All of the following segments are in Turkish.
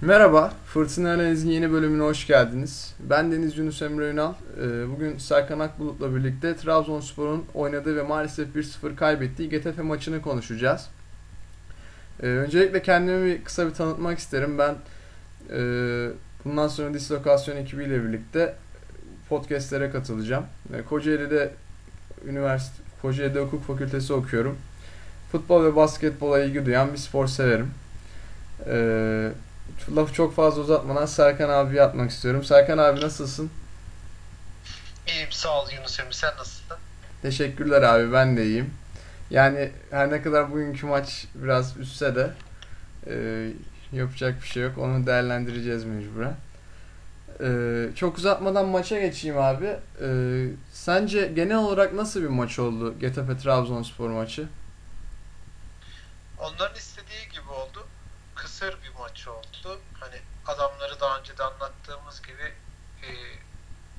Merhaba, Fırtına Analiz'in yeni bölümüne hoş geldiniz. Ben Deniz Yunus Emre Ünal. Ee, Bugün Serkan Akbulut'la birlikte Trabzonspor'un oynadığı ve maalesef 1-0 kaybettiği Getafe maçını konuşacağız. Ee, Öncelikle kendimi bir kısa bir tanıtmak isterim. Ben e, bundan sonra Dislokasyon ekibiyle birlikte podcastlere katılacağım. Kocaeli'de üniversite, Kocaeli'de hukuk fakültesi okuyorum. Futbol ve basketbola ilgi duyan bir spor severim. Ee, lafı çok fazla uzatmadan Serkan abiye atmak istiyorum. Serkan abi nasılsın? İyiyim sağ ol Yunus Emre sen nasılsın? Teşekkürler abi ben de iyiyim. Yani her ne kadar bugünkü maç biraz üstse de e, yapacak bir şey yok. Onu değerlendireceğiz mecburen. E, çok uzatmadan maça geçeyim abi. E, sence genel olarak nasıl bir maç oldu Getafe Trabzonspor maçı? Onların istediği gibi oldu. Kısır bir maç oldu. Hani adamları daha önce de anlattığımız gibi e,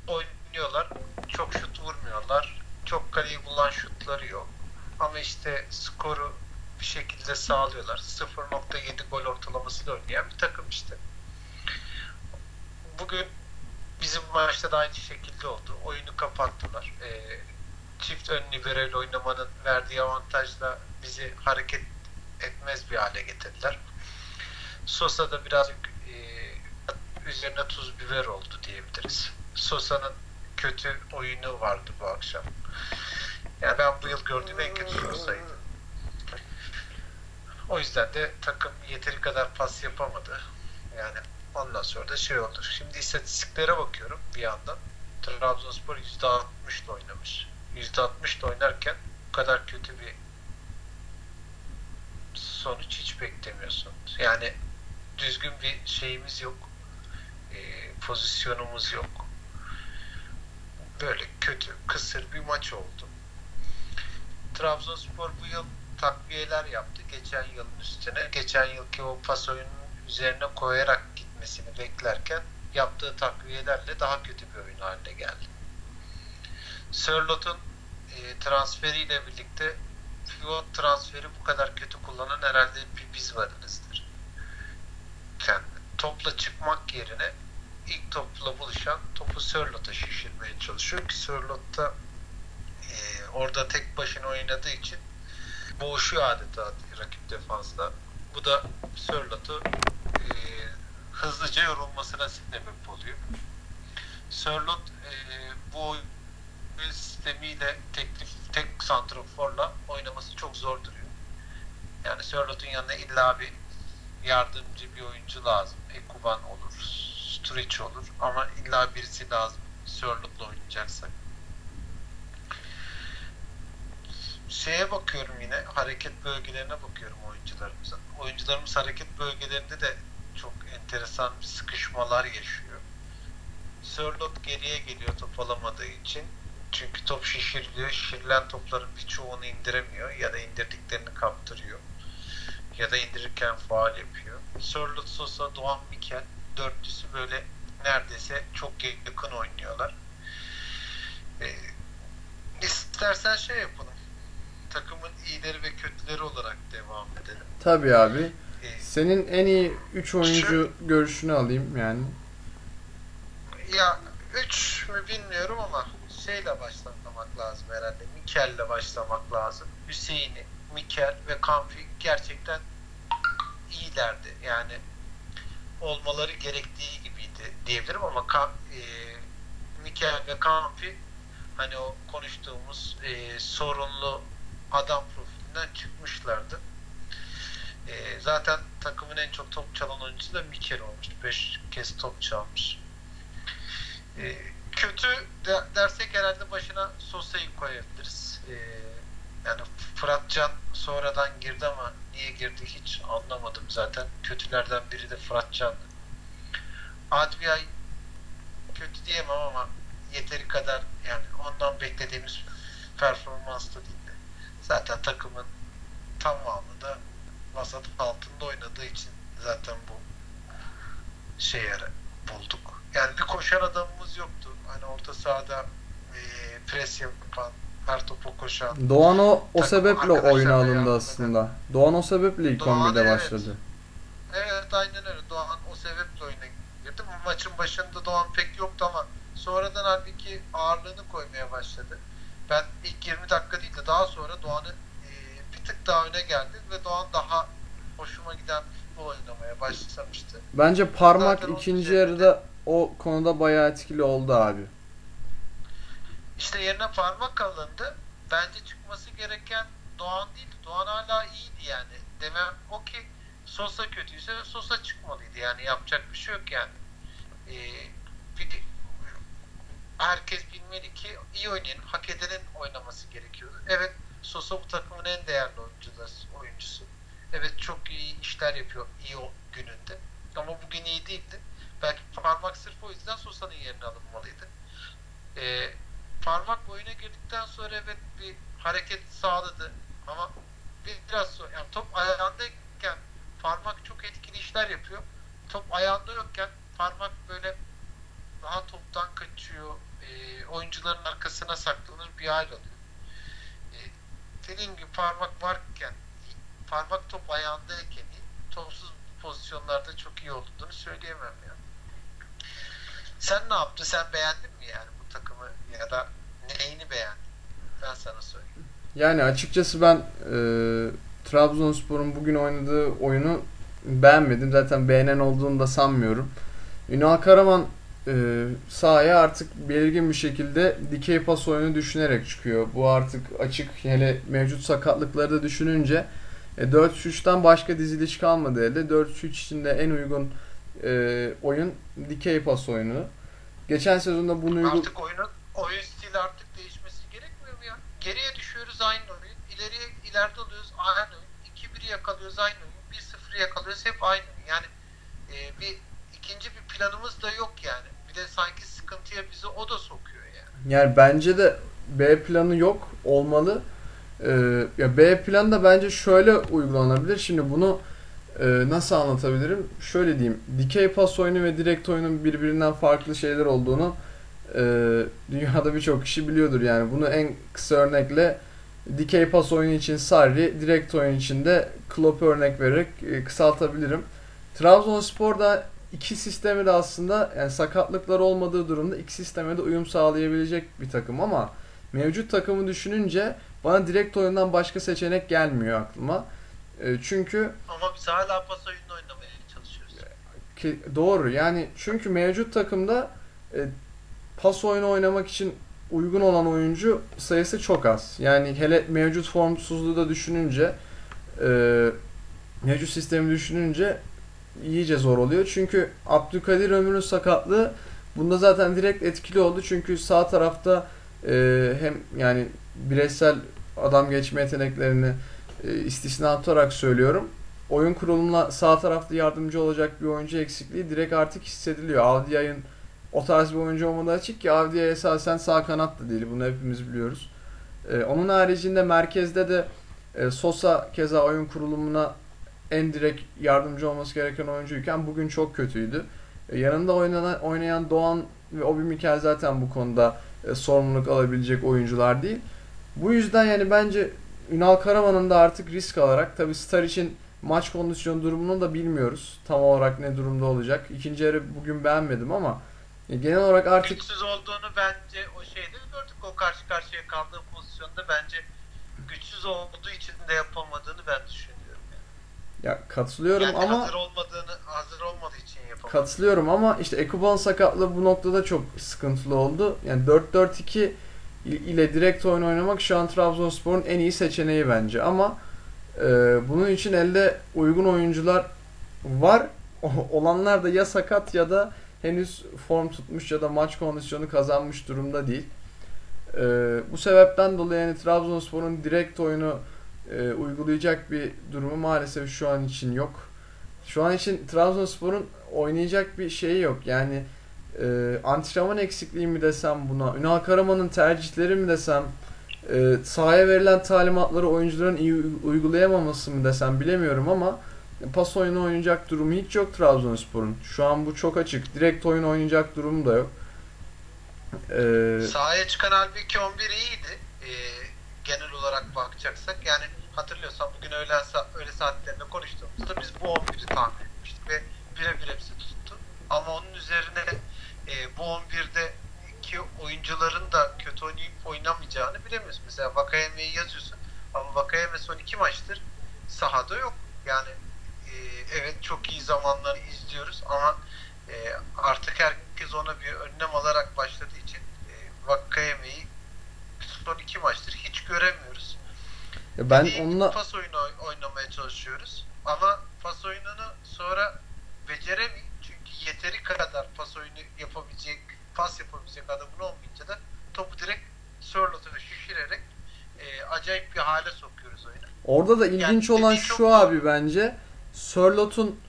oynuyorlar. Çok şut vurmuyorlar. Çok kaleyi bulan şutları yok. Ama işte skoru bir şekilde sağlıyorlar. 0.7 gol ortalamasıyla oynayan bir takım işte. Bugün bizim maçta da aynı şekilde oldu. Oyunu kapattılar. E, çift ön liberal oynamanın verdiği avantajla bizi hareket etmez bir hale getirdiler. Sosa da birazcık e, üzerine tuz biber oldu diyebiliriz. Sosa'nın kötü oyunu vardı bu akşam. Yani ben bu yıl gördüğüm en kötü Sosa'ydı. O yüzden de takım yeteri kadar pas yapamadı. Yani ondan sonra da şey oldu. Şimdi istatistiklere bakıyorum bir yandan. Trabzonspor %60 ile oynamış. %60 ile oynarken bu kadar kötü bir sonuç hiç beklemiyorsun. Yani düzgün bir şeyimiz yok. E, pozisyonumuz yok. Böyle kötü, kısır bir maç oldu. Trabzonspor bu yıl takviyeler yaptı geçen yılın üstüne. Geçen yılki o pas oyunun üzerine koyarak gitmesini beklerken yaptığı takviyelerle daha kötü bir oyun haline geldi. Sörlot'un e, transferiyle birlikte pivot transferi bu kadar kötü kullanan herhalde bir biz varınızdır. Yani topla çıkmak yerine ilk topla buluşan topu Sörlot'a şişirmeye çalışıyor ki Sörlot da e, orada tek başına oynadığı için boğuşuyor adeta rakip defansla. Bu da Sörlot'u e, hızlıca yorulmasına sebep oluyor. Sörlot e, bu sistemiyle teklif tek santroforla oynaması çok zor duruyor. Yani Sörlot'un yanına illa bir yardımcı bir oyuncu lazım. Ekuban olur, Sturridge olur ama illa birisi lazım Sörlot'la oynayacaksak. Şeye bakıyorum yine hareket bölgelerine bakıyorum oyuncularımızın. Oyuncularımız hareket bölgelerinde de çok enteresan bir sıkışmalar yaşıyor. Sörlot geriye geliyor top alamadığı için çünkü top şişiriliyor. Şişirilen topların birçoğunu indiremiyor ya da indirdiklerini kaptırıyor. Ya da indirirken faal yapıyor. Sörlot Sosa, Doğan Mikel dörtlüsü böyle neredeyse çok yakın oynuyorlar. Ee, istersen şey yapalım. Takımın iyileri ve kötüleri olarak devam edelim. Tabii abi. Ee, Senin en iyi 3 oyuncu görüşünü alayım yani. ya 3 mü bilmiyorum ama şeyle başlamak lazım herhalde. Mikel'le başlamak lazım. Hüseyin'i, Mikel ve Kamfi gerçekten iyilerdi. Yani olmaları gerektiği gibiydi diyebilirim ama Kam, e, Mikel ve Kamfi hani o konuştuğumuz e, sorunlu adam profilinden çıkmışlardı. E, zaten takımın en çok top çalan oyuncusu da Mikel olmuş. 5 kez top çalmış. E, kötü de, dersek herhalde başına Sosa'yı koyabiliriz. Ee, yani Fıratcan sonradan girdi ama niye girdi hiç anlamadım zaten. Kötülerden biri de Fıratcan'dı. Adviyay kötü diyemem ama yeteri kadar yani ondan beklediğimiz performansta değildi. Zaten takımın tamamı da vasat altında oynadığı için zaten bu şeye bulduk. Yani bir koşan adamımız yoktu. Hani orta sahada e, pres yapan, her topu koşan. Doğan o, o sebeple oyuna alındı aslında. Doğan o sebeple ilk Doğan 11'de evet. başladı. Evet aynen öyle. Doğan o sebeple oyuna girdim. Maçın başında Doğan pek yoktu ama sonradan halbuki ağırlığını koymaya başladı. Ben ilk 20 dakika değil de daha sonra Doğan'ı e, bir tık daha öne geldi ve Doğan daha hoşuma giden futbol oynamaya başlamıştı. Bence parmak Zaten ikinci yarıda o konuda bayağı etkili oldu abi. İşte yerine parmak alındı. Bence çıkması gereken Doğan değildi. Doğan hala iyiydi yani. Demem o ki Sosa kötüyse Sosa çıkmalıydı yani yapacak bir şey yok yani. Ee, bir de- herkes bilmeli ki iyi oynayan, hak edenin oynaması gerekiyordu. Evet Sosa bu takımın en değerli oyuncusu. oyuncusu. Evet çok iyi işler yapıyor iyi o gününde. Ama bugün iyi değildi. Belki parmak sırf o yüzden Sosa'nın yerine alınmalıydı. Ee, parmak oyuna girdikten sonra evet bir hareket sağladı ama biraz sonra yani top ayağındayken parmak çok etkili işler yapıyor. Top ayağında yokken parmak böyle daha toptan kaçıyor. E, oyuncuların arkasına saklanır bir hal alıyor. E, dediğim gibi parmak varken parmak top ayağındayken topsuz pozisyonlarda çok iyi olduğunu söyleyemem ya. Sen ne yaptın? Sen beğendin mi yani bu takımı ya da neyini beğendin? Ben sana söyleyeyim. Yani açıkçası ben e, Trabzonspor'un bugün oynadığı oyunu beğenmedim. Zaten beğenen olduğunu da sanmıyorum. Ünal Karaman e, sahaya artık belirgin bir şekilde dikey pas oyunu düşünerek çıkıyor. Bu artık açık hele mevcut sakatlıkları da düşününce e, 4-3'ten başka diziliş kalmadı elde. 4-3 için de en uygun e, oyun dikey pas oyunu. Geçen sezonda bunu uygul- Artık oyunun oyun stili artık değişmesi gerekmiyor mu ya? Geriye düşüyoruz aynı oyun. İleriye ileride oluyoruz aynı oyun. 2-1'i yakalıyoruz aynı oyun. 1-0'ı yakalıyoruz hep aynı oyun. Yani e, bir ikinci bir planımız da yok yani. Bir de sanki sıkıntıya bizi o da sokuyor yani. Yani bence de B planı yok olmalı. Ee, ya B planı da bence şöyle uygulanabilir. Şimdi bunu e, nasıl anlatabilirim? Şöyle diyeyim. Dikey pas oyunu ve direkt oyunun birbirinden farklı şeyler olduğunu e, dünyada birçok kişi biliyordur. Yani bunu en kısa örnekle dikey pas oyunu için Sarri, direkt oyun için de Klopp örnek vererek e, kısaltabilirim. Trabzonspor'da iki sistemi de aslında yani sakatlıklar olmadığı durumda iki sisteme de uyum sağlayabilecek bir takım ama mevcut takımı düşününce bana direkt oyundan başka seçenek gelmiyor aklıma. E, çünkü Ama biz hala pas oyununu oynamaya çalışıyoruz. ki, doğru yani çünkü mevcut takımda e, pas oyunu oynamak için uygun olan oyuncu sayısı çok az. Yani hele mevcut formsuzluğu da düşününce e, mevcut sistemi düşününce iyice zor oluyor. Çünkü Abdülkadir Ömür'ün sakatlığı bunda zaten direkt etkili oldu. Çünkü sağ tarafta e, hem yani bireysel adam geçme yeteneklerini e, istisna tutarak söylüyorum. Oyun kurulumuna sağ tarafta yardımcı olacak bir oyuncu eksikliği direkt artık hissediliyor. Avdia'nın o tarz bir oyuncu olmadığı açık ki Avdia esasen sağ kanat da değil. Bunu hepimiz biliyoruz. E, onun haricinde merkezde de e, Sosa keza oyun kurulumuna en direkt yardımcı olması gereken oyuncuyken bugün çok kötüydü. E, yanında oynanan, oynayan Doğan ve Obi Mikel zaten bu konuda e, sorumluluk alabilecek oyuncular değil. Bu yüzden yani bence Ünal Karaman'ın da artık risk alarak tabi Star için maç kondisyon durumunu da bilmiyoruz. Tam olarak ne durumda olacak. İkinci yarı bugün beğenmedim ama e, genel olarak artık Güçsüz olduğunu bence o şeyde gördük. O karşı karşıya kaldığı pozisyonda bence güçsüz olduğu için de yapamadığını ben düşünüyorum. Yani. ya katılıyorum Yani ama hazır olmadığını hazır olmadığı için yapamadı. Katılıyorum ama işte Ekuban sakatlığı bu noktada çok sıkıntılı oldu. Yani 4-4-2 ile direkt oyun oynamak şu an Trabzonspor'un en iyi seçeneği bence ama e, bunun için elde uygun oyuncular var. O- Olanlar da ya sakat ya da henüz form tutmuş ya da maç kondisyonu kazanmış durumda değil. E, bu sebepten dolayı yani Trabzonspor'un direkt oyunu e, uygulayacak bir durumu maalesef şu an için yok. Şu an için Trabzonspor'un oynayacak bir şeyi yok. Yani e, antrenman eksikliği mi desem buna, Ünal Karaman'ın tercihleri mi desem, e, sahaya verilen talimatları oyuncuların iyi uy- uygulayamaması mı desem bilemiyorum ama pas oyunu oynayacak durumu hiç yok Trabzonspor'un. Şu an bu çok açık. Direkt oyun oynayacak durumu da yok. E, Sahaya çıkan halbuki 11 iyiydi. Ee, genel olarak bakacaksak. Yani ben Dediğim onunla pas oyunu oy- oynamaya çalışıyoruz. Ama pas oyununu sonra beceremiyor. Çünkü yeteri kadar pas oyunu yapabilecek, pas yapabilecek adamın olmayınca da topu direkt Sörlot'a şişirerek e, acayip bir hale sokuyoruz oyunu. orada da ilginç olan dediğin çok şu abi bence Sörlot'un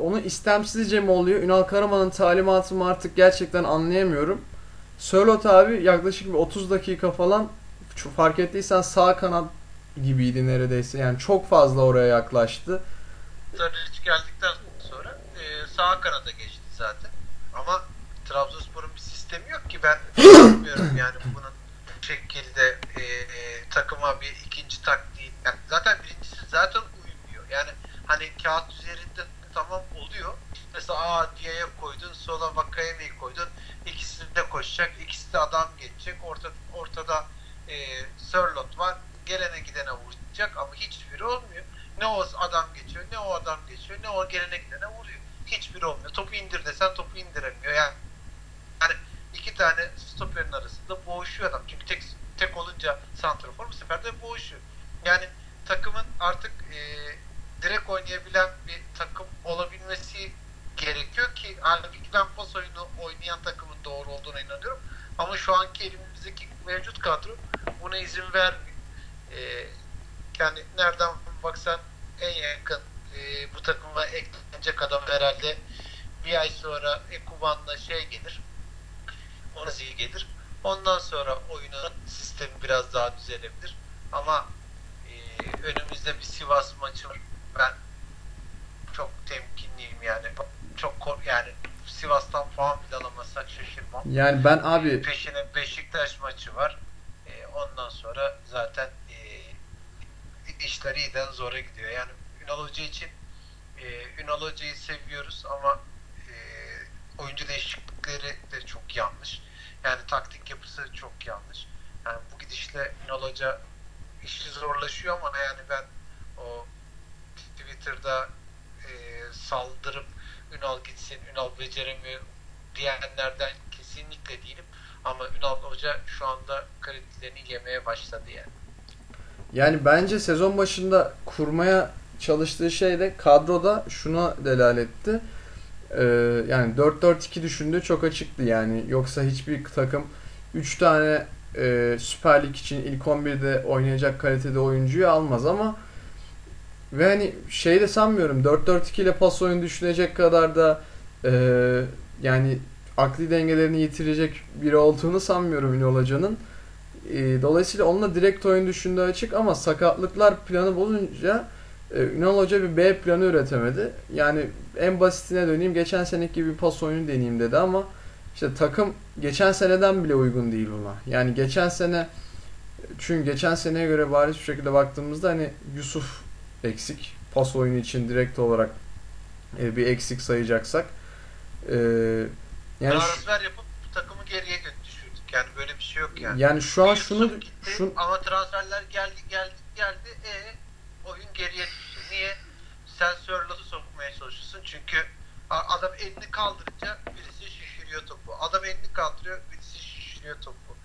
onu istemsizce mi oluyor? Ünal Karaman'ın talimatı mı artık gerçekten anlayamıyorum. Sörlot abi yaklaşık bir 30 dakika falan şu- fark ettiysen sağ kanat gibiydi neredeyse. Yani çok fazla oraya yaklaştı. Tadic geldikten sonra e, sağ kanada geçti zaten. Ama Trabzonspor'un bir sistemi yok ki ben bilmiyorum yani bunun bu şekilde e, e, takıma bir ikinci taktiği yani zaten birincisi zaten uymuyor. Yani hani kağıt üzerinde tamam oluyor. Mesela A Diye'ye koydun, sola Vakayeme'yi koydun. İkisi de koşacak, ikisi de adam geçecek. Orta, ortada e, Sörlot var. Gelene gidene vuracak ama hiçbiri olmuyor. Ne o adam geçiyor, ne o adam geçiyor, ne o gelene gidene vuruyor. Hiçbiri olmuyor. Topu indir desen topu indiremiyor. Yani, yani iki tane stoperin arasında boğuşuyor adam. Çünkü tek tek olunca santrafor bu sefer de boğuşuyor. Yani takımın artık e, direkt oynayabilen bir takım olabilmesi gerekiyor ki halbuki ben pas oyunu oynayan takımın doğru olduğuna inanıyorum. Ama şu anki elimizdeki mevcut kadro buna izin vermiyor. E, yani nereden baksan en yakın e, bu takıma eklenecek adam herhalde bir ay sonra Ekuban'la şey gelir. Onazi gelir. Ondan sonra oyunun sistemi biraz daha düzelebilir. Ama e, önümüzde bir Sivas maçı var. Ben çok temkinliyim yani. Çok kor- yani Sivas'tan puan bile alamazsak şaşırmam. Yani ben abi Peşine Beşiktaş maçı var. E, ondan sonra zaten işler iyiden zora gidiyor. Yani Ünal Hoca için e, Ünal Hoca'yı seviyoruz ama e, oyuncu değişiklikleri de çok yanlış. Yani taktik yapısı çok yanlış. Yani bu gidişle Ünal Hoca işi zorlaşıyor ama yani ben o Twitter'da e, saldırıp Ünal gitsin, Ünal beceremiyor diyenlerden kesinlikle değilim. Ama Ünal Hoca şu anda kredilerini yemeye başladı yani. Yani bence sezon başında kurmaya çalıştığı şey de kadroda şuna delalet Ee, yani 4-4-2 düşündüğü çok açıktı yani. Yoksa hiçbir takım 3 tane e, Süper Lig için ilk 11'de oynayacak kalitede oyuncuyu almaz ama ve hani şey de sanmıyorum 4-4-2 ile pas oyunu düşünecek kadar da e, yani akli dengelerini yitirecek biri olduğunu sanmıyorum Ünal Hoca'nın. E, dolayısıyla onunla direkt oyun düşündüğü açık ama sakatlıklar planı bulunca e, Ünal Hoca bir B planı üretemedi. Yani en basitine döneyim geçen seneki gibi bir pas oyunu deneyeyim dedi ama işte takım geçen seneden bile uygun değil buna. Yani geçen sene çünkü geçen seneye göre bariz bir şekilde baktığımızda hani Yusuf eksik. Pas oyunu için direkt olarak e, bir eksik sayacaksak. E, yani Transfer yapıp takımı geriye düşürdük. Yani böyle bir şey yok yani. yani şu an şunu gitti şun, ama transferler geldi geldi geldi. E oyun geriye düştü. Niye? Sen Sörlot'u sokmaya çalışıyorsun. Çünkü adam elini kaldırınca birisi şişiriyor topu. Adam elini kaldırıyor birisi şişiriyor topu.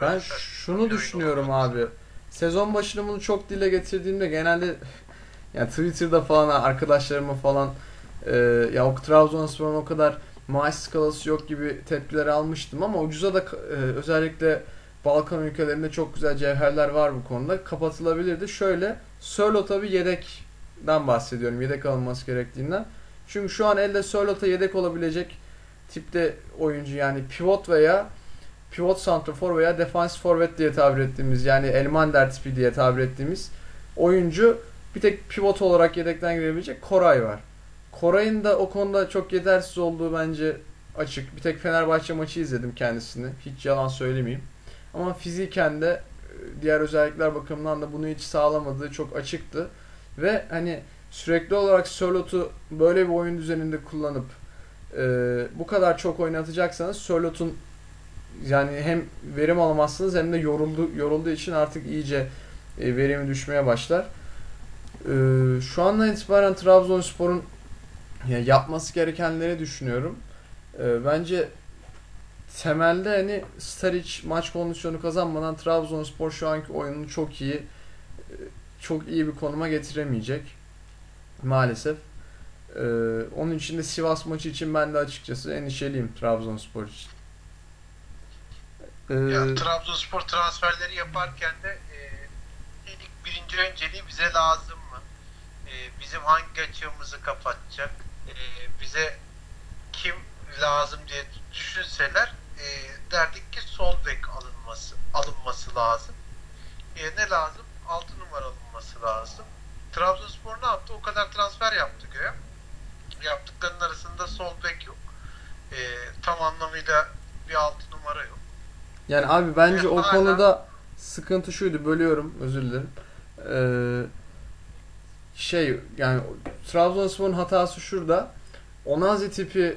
Ben Böyle saçma bir şunu düşünüyorum abi. Sezon başında bunu çok dile getirdiğimde genelde yani Twitter'da falan arkadaşlarıma falan e, ya o Trabzonspor'un o kadar maaş skalası yok gibi tepkiler almıştım ama ucuza da e, özellikle Balkan ülkelerinde çok güzel cevherler var bu konuda. Kapatılabilirdi. Şöyle Sörlot'a bir yedekten bahsediyorum. Yedek alınması gerektiğinden. Çünkü şu an elde Sörlot'a yedek olabilecek tipte oyuncu yani pivot veya pivot santrafor veya defans forvet diye tabir ettiğimiz yani Elmander tipi diye tabir ettiğimiz oyuncu bir tek pivot olarak yedekten girebilecek Koray var. Koray'ın da o konuda çok yetersiz olduğu bence açık. Bir tek Fenerbahçe maçı izledim kendisini. Hiç yalan söylemeyeyim. Ama fiziken de e, diğer özellikler bakımından da bunu hiç sağlamadığı çok açıktı. Ve hani sürekli olarak Sörlot'u böyle bir oyun düzeninde kullanıp e, bu kadar çok oynatacaksanız Sörlot'un yani hem verim alamazsınız hem de yoruldu yorulduğu için artık iyice e, verimi düşmeye başlar. E, şu andan itibaren Trabzonspor'un ya yapması gerekenleri düşünüyorum. E, bence temelde hani Staric maç kondisyonu kazanmadan Trabzonspor şu anki oyununu çok iyi e, çok iyi bir konuma getiremeyecek maalesef. Ee, onun için de Sivas maçı için ben de açıkçası endişeliyim Trabzonspor için. Ee, ya, Trabzonspor transferleri yaparken de e, ilk birinci önceliği bize lazım mı? E, bizim hangi açığımızı kapatacak? E, bize kim lazım diye düşünseler e, derdik ki sol bek alınması alınması lazım. E, ne lazım? 6 numara alınması lazım. Trabzonspor ne yaptı? O kadar transfer yaptı göğe. Yaptıklarının arasında sol bek yok. E, tam anlamıyla bir 6 numara yok. Yani abi bence Ve o hala... konuda sıkıntı şuydu. Bölüyorum. Özür dilerim. Ee, şey yani Trabzonspor'un hatası şurada. Onazi tipi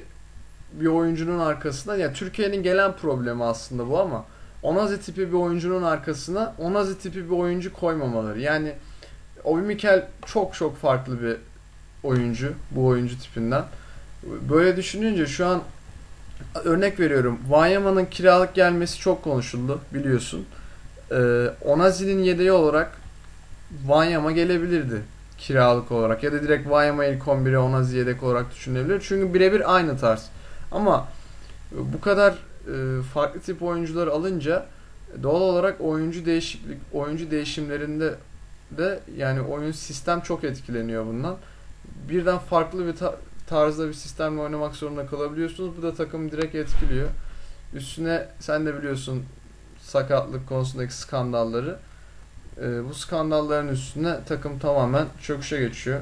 bir oyuncunun arkasında ya Türkiye'nin gelen problemi aslında bu ama Onazi tipi bir oyuncunun arkasına Onazi tipi bir oyuncu koymamaları. Yani Obi Mikel çok çok farklı bir oyuncu bu oyuncu tipinden. Böyle düşününce şu an örnek veriyorum. Wanyama'nın kiralık gelmesi çok konuşuldu biliyorsun. Ee, Onazi'nin yedeği olarak Wanyama gelebilirdi kiralık olarak ya da direkt Wanyama ilk 11'e Onazi yedek olarak düşünülebilir. Çünkü birebir aynı tarz. Ama bu kadar e, farklı tip oyuncular alınca doğal olarak oyuncu değişiklik oyuncu değişimlerinde de yani oyun sistem çok etkileniyor bundan. Birden farklı bir ta- tarzda bir sistemle oynamak zorunda kalabiliyorsunuz. Bu da takımı direkt etkiliyor. Üstüne sen de biliyorsun sakatlık konusundaki skandalları. E, bu skandalların üstüne takım tamamen çöküşe geçiyor.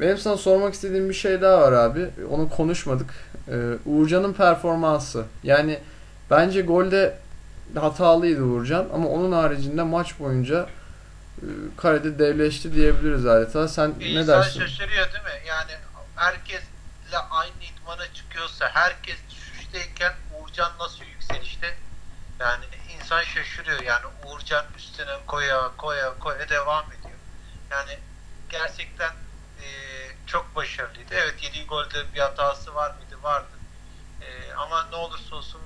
Benim sana sormak istediğim bir şey daha var abi. Onu konuşmadık. Ee, Uğurcan'ın performansı. Yani bence golde hatalıydı Uğurcan ama onun haricinde maç boyunca e, karede devleşti diyebiliriz adeta. Sen bir ne dersin? şaşırıyor değil mi? Yani herkesle aynı idmana çıkıyorsa, herkes düşüşteyken Uğurcan nasıl yükselişte? Yani insan şaşırıyor. Yani Uğurcan üstüne koya koya koya devam ediyor. Yani gerçekten e, çok başarılıydı. Evet yediği golde bir hatası var mıydı? Vardı. E, ama ne olursa olsun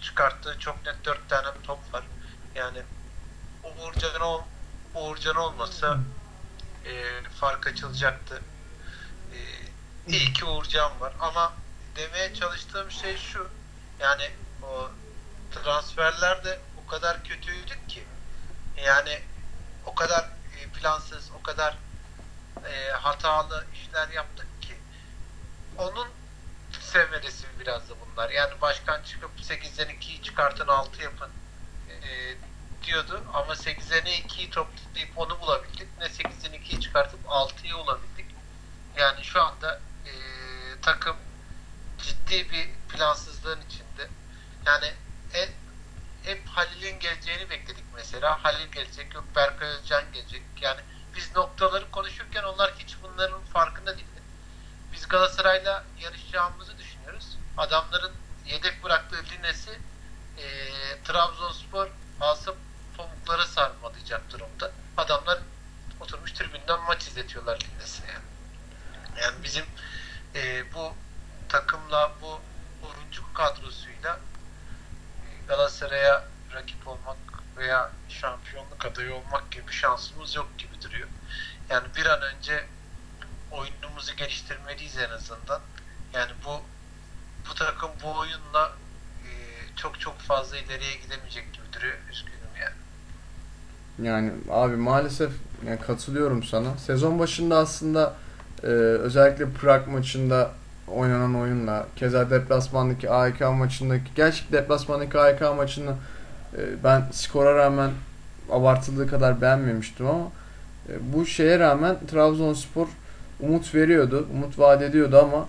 çıkarttığı çok net dört tane top var. Yani Uğurcan, ol, Uğurcan olmasa e, fark açılacaktı. E, iyi ki Uğurcan var. Ama demeye çalıştığım şey şu. Yani o transferler de o kadar kötüydük ki yani o kadar e, plansız, o kadar e, hatalı işler yaptık ki onun semeresi biraz da bunlar. Yani başkan çıkıp 8'den 2'yi çıkartın 6 yapın e, diyordu ama 8'den 2'yi toplayıp onu bulabildik. Ne 8'den 2'yi çıkartıp 6'yı bulabildik. Yani şu anda e, takım ciddi bir plansızlığın içinde. Yani en, hep Halil'in geleceğini bekledik mesela. Halil gelecek, yok Berkay Özcan gelecek. Yani biz noktaları konuşurken onlar hiç bunların farkında değildi. Biz Galatasaray'la yarışacağımızı düşünüyoruz. Adamların yedek bıraktığı linesi e, Trabzonspor asıp pamuklara sarmalayacak durumda. Adamlar oturmuş tribünden maç izletiyorlar linesine yani. Yani bizim e, bu takımla bu oyuncu kadrosuyla e, Galatasaray'a rakip olmak veya şampiyonluk adayı olmak gibi şansımız yok gibi duruyor. Yani bir an önce oyunumuzu geliştirmeliyiz en azından. Yani bu bu takım bu oyunla e, çok çok fazla ileriye gidemeyecek gibi duruyor. Üzgünüm yani. Yani abi maalesef yani katılıyorum sana. Sezon başında aslında e, özellikle Prag maçında oynanan oyunla keza deplasmandaki AEK maçındaki gerçek deplasmandaki AEK maçını e, ben skora rağmen abartıldığı kadar beğenmemiştim ama e, bu şeye rağmen Trabzonspor umut veriyordu, umut vaat ediyordu ama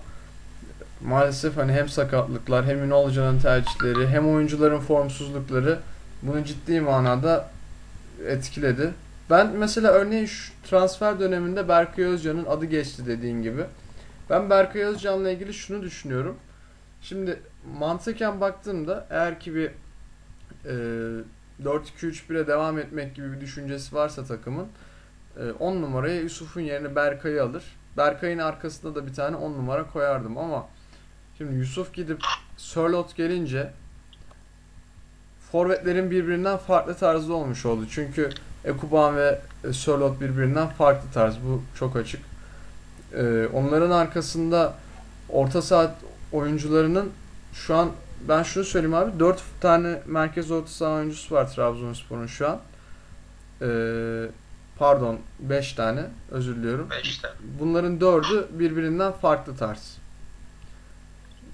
maalesef hani hem sakatlıklar hem Ünal Hoca'nın tercihleri hem oyuncuların formsuzlukları bunu ciddi manada etkiledi. Ben mesela örneğin şu transfer döneminde Berkay Özcan'ın adı geçti dediğin gibi. Ben Berkay Özcan'la ilgili şunu düşünüyorum. Şimdi mantıken baktığımda eğer ki bir e, 4-2-3-1'e devam etmek gibi bir düşüncesi varsa takımın 10 e, numaraya Yusuf'un yerine Berkay'ı alır. Berkay'ın arkasında da bir tane 10 numara koyardım ama şimdi Yusuf gidip Sörlot gelince forvetlerin birbirinden farklı tarzda olmuş oldu. Çünkü Ekuban ve Sörlot birbirinden farklı tarz. Bu çok açık. Ee, onların arkasında orta saat oyuncularının şu an ben şunu söyleyeyim abi 4 tane merkez orta saha oyuncusu var Trabzonspor'un şu an. Ee, pardon 5 tane özür diliyorum. 5 tane. Bunların 4'ü birbirinden farklı tarz.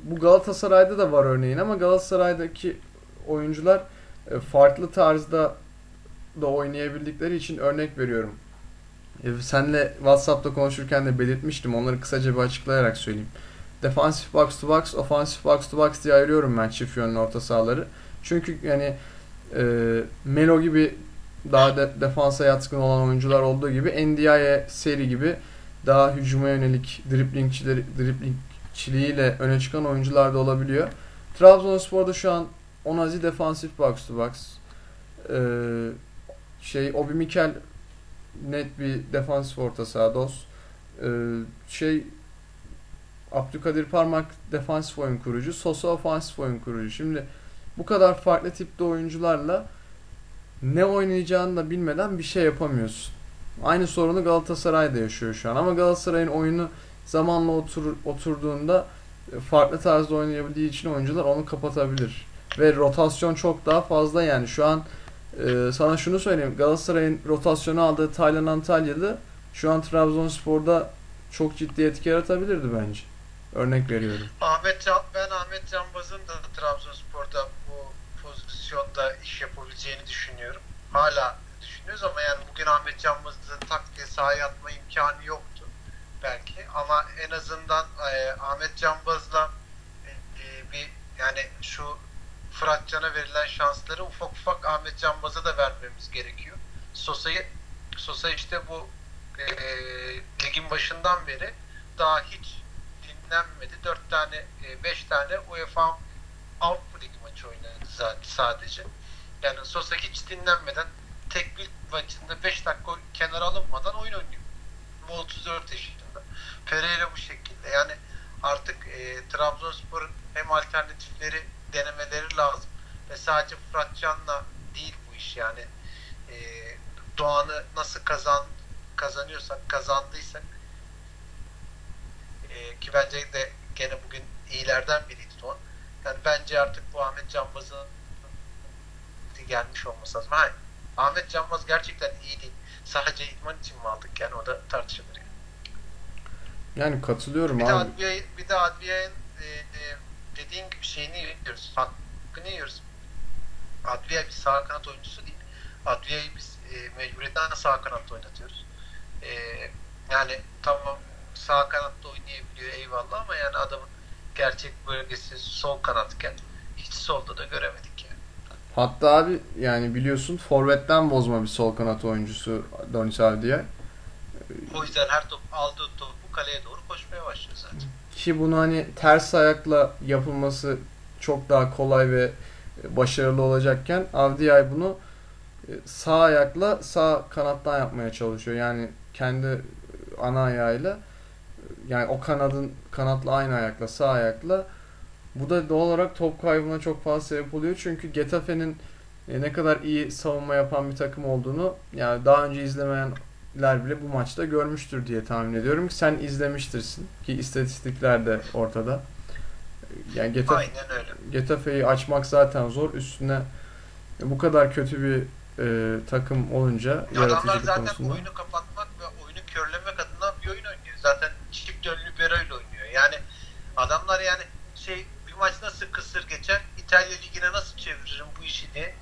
Bu Galatasaray'da da var örneğin ama Galatasaray'daki oyuncular e, farklı tarzda da oynayabildikleri için örnek veriyorum. E, senle WhatsApp'ta konuşurken de belirtmiştim. Onları kısaca bir açıklayarak söyleyeyim. Defansif box to box, ofansif box to box diye ayırıyorum ben çift yönlü orta sahaları. Çünkü yani e, Melo gibi daha de, defansa yatkın olan oyuncular olduğu gibi Ndiaye seri gibi daha hücuma yönelik driblingçileri driblingçiliğiyle öne çıkan oyuncular da olabiliyor. Trabzonspor'da şu an Onazi defansif box to box. Ee, şey Obi Mikel net bir defansif orta saha dos. Ee, şey Abdülkadir Parmak defansif oyun kurucu, Sosa ofansif oyun kurucu. Şimdi bu kadar farklı tipte oyuncularla ne oynayacağını da bilmeden bir şey yapamıyorsun. Aynı sorunu Galatasaray'da yaşıyor şu an ama Galatasaray'ın oyunu zamanla otur, oturduğunda farklı tarzda oynayabildiği için oyuncular onu kapatabilir. Ve rotasyon çok daha fazla yani şu an e, sana şunu söyleyeyim Galatasaray'ın rotasyonu aldığı Taylan Antalyalı şu an Trabzonspor'da çok ciddi etki yaratabilirdi bence. Örnek veriyorum. Ahmet Can, ben Ahmet Canbaz'ın da Trabzonspor'da bu pozisyonda iş yapabileceğini düşünüyorum. Hala düşünüyoruz ama yani bugün Ahmet Canbaz'ın tak diye sahaya atma imkanı yoktu belki ama en azından e, Ahmet Canbaz'la e, e, bir yani şu Fırat Can'a verilen şansları ufak ufak Ahmet Canbaz'a da vermemiz gerekiyor. Sosa'yı Sosa işte bu e, ligin başından beri daha hiç dinlenmedi. 4 tane, 5 e, tane UEFA Avrupa Ligi maçı oynadı zaten sadece. Yani Sosa hiç dinlenmeden tek bir maçında 5 dakika kenara alınmadan oyun oynuyor. Bu 34 yaşında. Pereira bu şekilde. Yani artık e, Trabzonspor'un hem alternatifleri denemeleri lazım. Ve sadece Fırat Can'la değil bu iş yani. E, Doğan'ı nasıl kazan kazanıyorsak, kazandıysak e, ki bence de gene bugün iyilerden biriydi Doğan. Yani bence artık bu Ahmet Canbaz'ın gelmiş olması lazım. Hayır. Ahmet Canbaz gerçekten iyi değil. Sadece idman için mi aldık yani o da tartışılır. Yani, yani katılıyorum bir abi. De adliye, bir de adliyenin e, e, dediğin gibi şeyini yiyoruz. Hakkını yiyoruz. Adliye bir sağ kanat oyuncusu değil. Adliye'yi biz e, mecburiyetten sağ kanatta oynatıyoruz. E, yani tamam sağ kanatta oynayabiliyor eyvallah ama yani adamın gerçek bölgesi sol kanatken hiç solda da göremedik yani. Hatta abi yani biliyorsun forvetten bozma bir sol kanat oyuncusu Donis Avdiye. O yüzden her top aldığı topu kaleye doğru koşmaya başlıyor zaten. Ki bunu hani ters ayakla yapılması çok daha kolay ve başarılı olacakken Avdiay bunu e, sağ ayakla sağ kanattan yapmaya çalışıyor. Yani kendi ana ayağıyla yani o kanadın kanatla aynı ayakla sağ ayakla bu da doğal olarak top kaybına çok fazla sebep oluyor. Çünkü Getafe'nin e, ne kadar iyi savunma yapan bir takım olduğunu yani daha önce izlemeyenler bile bu maçta görmüştür diye tahmin ediyorum sen izlemiştirsin ki istatistikler de ortada. Yani Getafe, Getafe'yi açmak zaten zor. Üstüne bu kadar kötü bir e, takım olunca Adamlar yaratıcılık zaten konusunda. oyunu kapatmak ve oyunu körlemek adına bir oyun oynuyor. Zaten yönlü bir oyun oynuyor. Yani adamlar yani şey bir maç nasıl kısır geçer, İtalya Ligi'ne nasıl çeviririm bu işi diye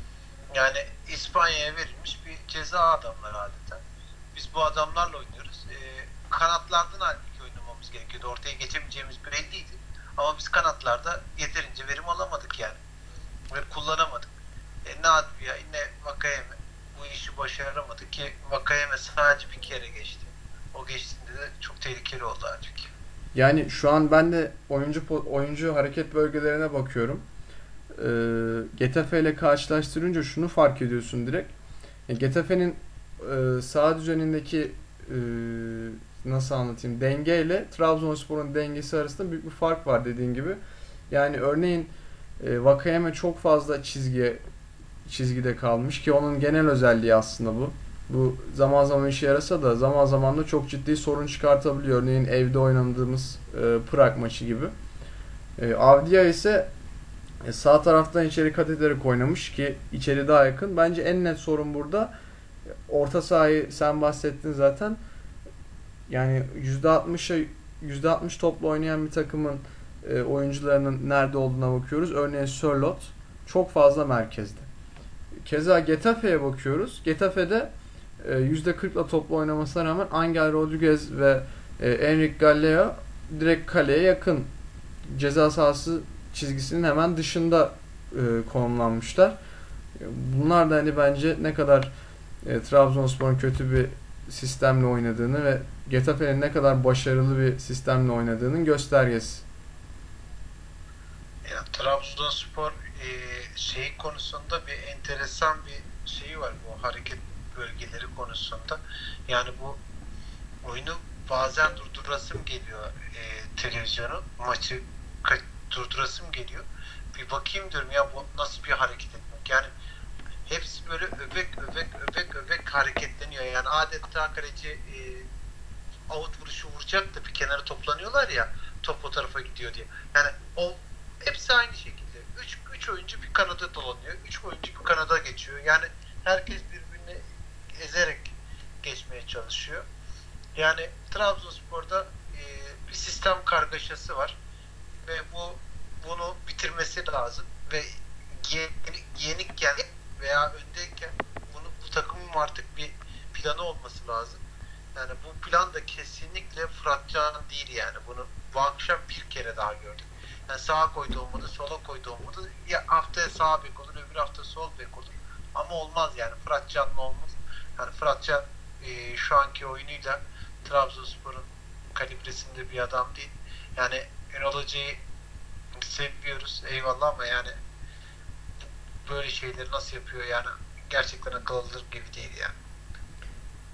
yani İspanya'ya verilmiş bir ceza adamlar adeta. Biz bu adamlarla oynuyoruz. E, kanatlardan halbuki oynamamız gerekiyordu. Ortaya geçemeyeceğimiz belliydi. Ama biz kanatlarda yeterince verim alamadık yani. Ve kullanamadık. E, ne Advia, ne Vakayeme. bu işi başaramadı ki Vakayeme sadece bir kere geçti. O geçtiğinde de çok tehlikeli oldu halbuki. Yani şu an ben de oyuncu oyuncu hareket bölgelerine bakıyorum. E, Getafe ile karşılaştırınca şunu fark ediyorsun direkt. Getafe'nin e, sağ düzenindeki e, nasıl anlatayım dengeyle Trabzonspor'un dengesi arasında büyük bir fark var dediğin gibi. Yani örneğin e, Vakayeme çok fazla çizgiye çizgide kalmış ki onun genel özelliği aslında bu. Bu zaman zaman işe yarasa da zaman zaman da çok ciddi sorun çıkartabiliyor. Örneğin evde oynadığımız e, Prag maçı gibi. E, Avdia ise e, sağ taraftan içeri kat ederek oynamış ki içeri daha yakın. Bence en net sorun burada orta sahayı sen bahsettin zaten. Yani %60'a %60 topla oynayan bir takımın e, oyuncularının nerede olduğuna bakıyoruz. Örneğin Sörlot çok fazla merkezde. Keza Getafe'ye bakıyoruz. Getafe'de e, %40'la topla oynamasına rağmen Angel Rodriguez ve e, Enric Gallego direkt kaleye yakın ceza sahası çizgisinin hemen dışında e, konumlanmışlar. Bunlar da hani bence ne kadar e, Trabzonspor'un kötü bir sistemle oynadığını ve Getafe'nin ne kadar başarılı bir sistemle oynadığının göstergesi. Ya, Trabzonspor e, şey konusunda bir enteresan bir şeyi var bu hareket bölgeleri konusunda. Yani bu oyunu bazen durdurasım geliyor e, televizyonu maçı durdurasım geliyor. Bir bakayım diyorum ya bu nasıl bir hareket etmek. Yani hepsi böyle öbek öbek öbek öbek hareketleniyor. Yani adeta kaleci e, out vuruşu vuracak da bir kenara toplanıyorlar ya top o tarafa gidiyor diye. Yani o hepsi aynı şekilde. Üç, üç oyuncu bir kanada dolanıyor. Üç oyuncu bir kanada geçiyor. Yani herkes birbirini ezerek geçmeye çalışıyor. Yani Trabzonspor'da e, bir sistem kargaşası var ve bu bunu bitirmesi lazım ve yenik, yenikken veya öndeyken bunu bu takımın artık bir planı olması lazım. Yani bu plan da kesinlikle Fıratcan değil yani. Bunu bu akşam bir kere daha gördük. Yani sağa koydu olmadı, sola koydu olmadı. Ya haftaya sağ bek olur, öbür hafta sol bek olur. Ama olmaz yani. Fıratcan'la olmaz. Yani Fıratcan e, şu anki oyunuyla Trabzonspor'un kalibresinde bir adam değil. Yani Ünal Hoca'yı seviyoruz eyvallah ama yani böyle şeyleri nasıl yapıyor yani gerçekten akıl alır gibi değil yani.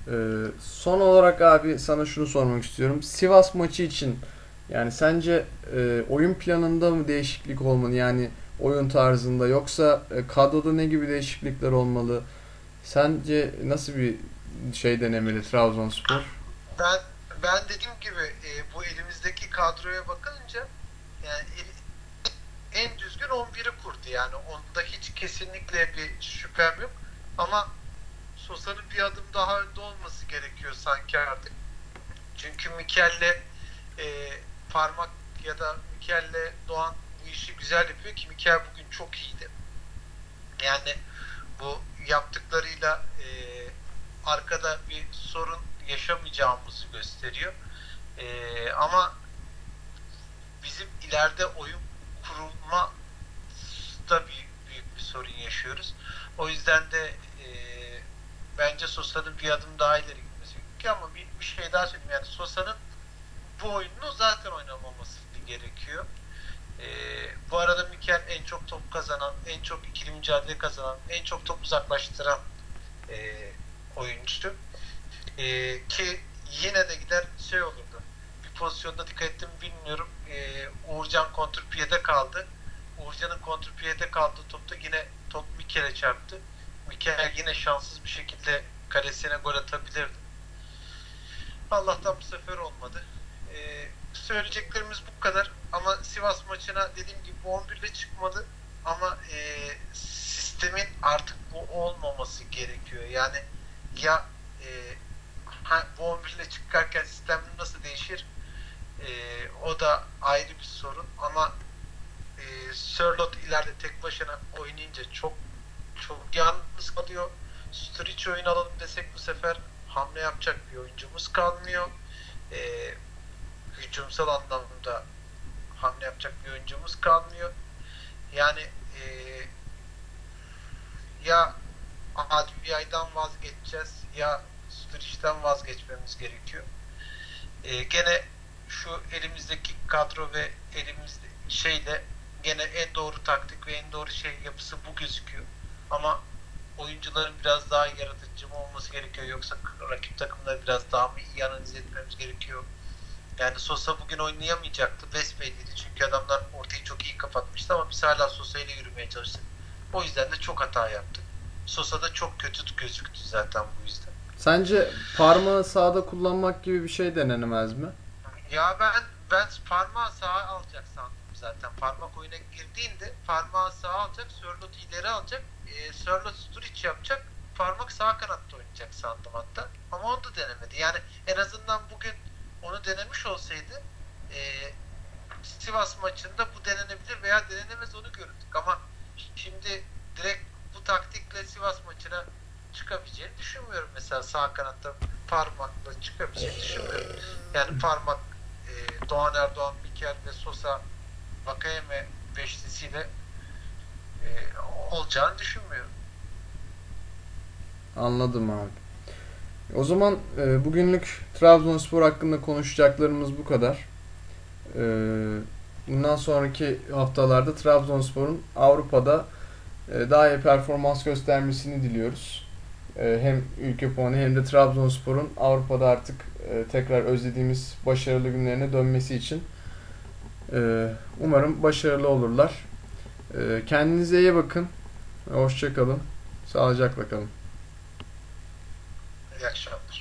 Ee, son olarak abi sana şunu sormak istiyorum. Sivas maçı için yani sence e, oyun planında mı değişiklik olmalı? Yani oyun tarzında yoksa e, kadroda ne gibi değişiklikler olmalı? Sence nasıl bir şey denemeli Trabzonspor? Ben ben dediğim gibi e, bu elimizdeki kadroya bakınca yani en düzgün 11'i kurdu yani onda hiç kesinlikle bir şüphem yok ama Sosa'nın bir adım daha önde olması gerekiyor sanki artık. Çünkü Mikel'le e, parmak ya da Mikel'le Doğan bu işi güzel yapıyor ki Mikel bugün çok iyiydi. Yani bu yaptıklarıyla e, arkada bir sorun yaşamayacağımızı gösteriyor. E, ama bizim ileride oyun kurulma da bir büyük bir sorun yaşıyoruz. O yüzden de e, bence Sosa'nın bir adım daha ileri gitmesi gerekiyor ama bir, bir şey daha söyleyeyim. Yani Sosa'nın bu oyunu zaten oynamaması gerekiyor. E, bu arada Mikel en çok top kazanan, en çok ikili mücadele kazanan, en çok top uzaklaştıran e, oyuncu. E, ki yine de gider şey olurdu. Bir pozisyonda dikkat ettim bilmiyorum. E, Uğurcan kontrpiyede kaldı. Uğurcan'ın kontrpiyede kaldığı topta yine top Mikel'e çarptı. Mikel yine şanssız bir şekilde kalesine gol atabilirdi. Allah'tan bu sefer olmadı. Ee, söyleyeceklerimiz bu kadar. Ama Sivas maçına dediğim gibi 11 ile çıkmadı. Ama e, sistemin artık bu olmaması gerekiyor. Yani ya e, ha, bu 11 ile çıkarken sistem nasıl değişir? E, o da ayrı bir sorun. Ama e, Sörlot ileride tek başına oynayınca çok çok yalnız kalıyor. Sturridge oyun alalım desek bu sefer hamle yapacak bir oyuncumuz kalmıyor. E, hücumsal anlamda hamle yapacak bir oyuncumuz kalmıyor. Yani e, ya Adviyay'dan vazgeçeceğiz ya Sturridge'den vazgeçmemiz gerekiyor. Ee, gene şu elimizdeki kadro ve elimizde şeyle gene en doğru taktik ve en doğru şey yapısı bu gözüküyor. Ama oyuncuların biraz daha yaratıcı mı olması gerekiyor yoksa rakip takımları biraz daha mı iyi analiz etmemiz gerekiyor? Yani Sosa bugün oynayamayacaktı. West belliydi çünkü adamlar ortayı çok iyi kapatmıştı ama biz hala Sosa ile yürümeye çalıştık. O yüzden de çok hata yaptık. Sosa da çok kötü gözüktü zaten bu yüzden. Sence parmağı sağda kullanmak gibi bir şey denenemez mi? Ya ben ben parmağı sağa alacak sandım zaten. Parmak oyuna girdiğinde parmağı sağa alacak, Sörlot ileri alacak, e, Sörlot Sturridge yapacak, parmak sağ kanatta oynayacak sandım hatta. Ama onu da denemedi. Yani en azından bugün denemiş olsaydı e, Sivas maçında bu denenebilir veya denenemez onu görürdük. Ama şimdi direkt bu taktikle Sivas maçına çıkabileceğini düşünmüyorum. Mesela sağ kanatta parmakla çıkabileceğini düşünmüyorum. Yani parmak e, Doğan Erdoğan, Mikel ve Sosa Vakayeme beşlisiyle e, olacağını düşünmüyorum. Anladım abi. O zaman e, bugünlük Trabzonspor hakkında konuşacaklarımız bu kadar. E, bundan sonraki haftalarda Trabzonspor'un Avrupa'da e, daha iyi performans göstermesini diliyoruz. E, hem ülke puanı hem de Trabzonspor'un Avrupa'da artık e, tekrar özlediğimiz başarılı günlerine dönmesi için e, umarım başarılı olurlar. E, kendinize iyi bakın. Hoşçakalın. Sağlıcakla kalın. İyi akşamlar.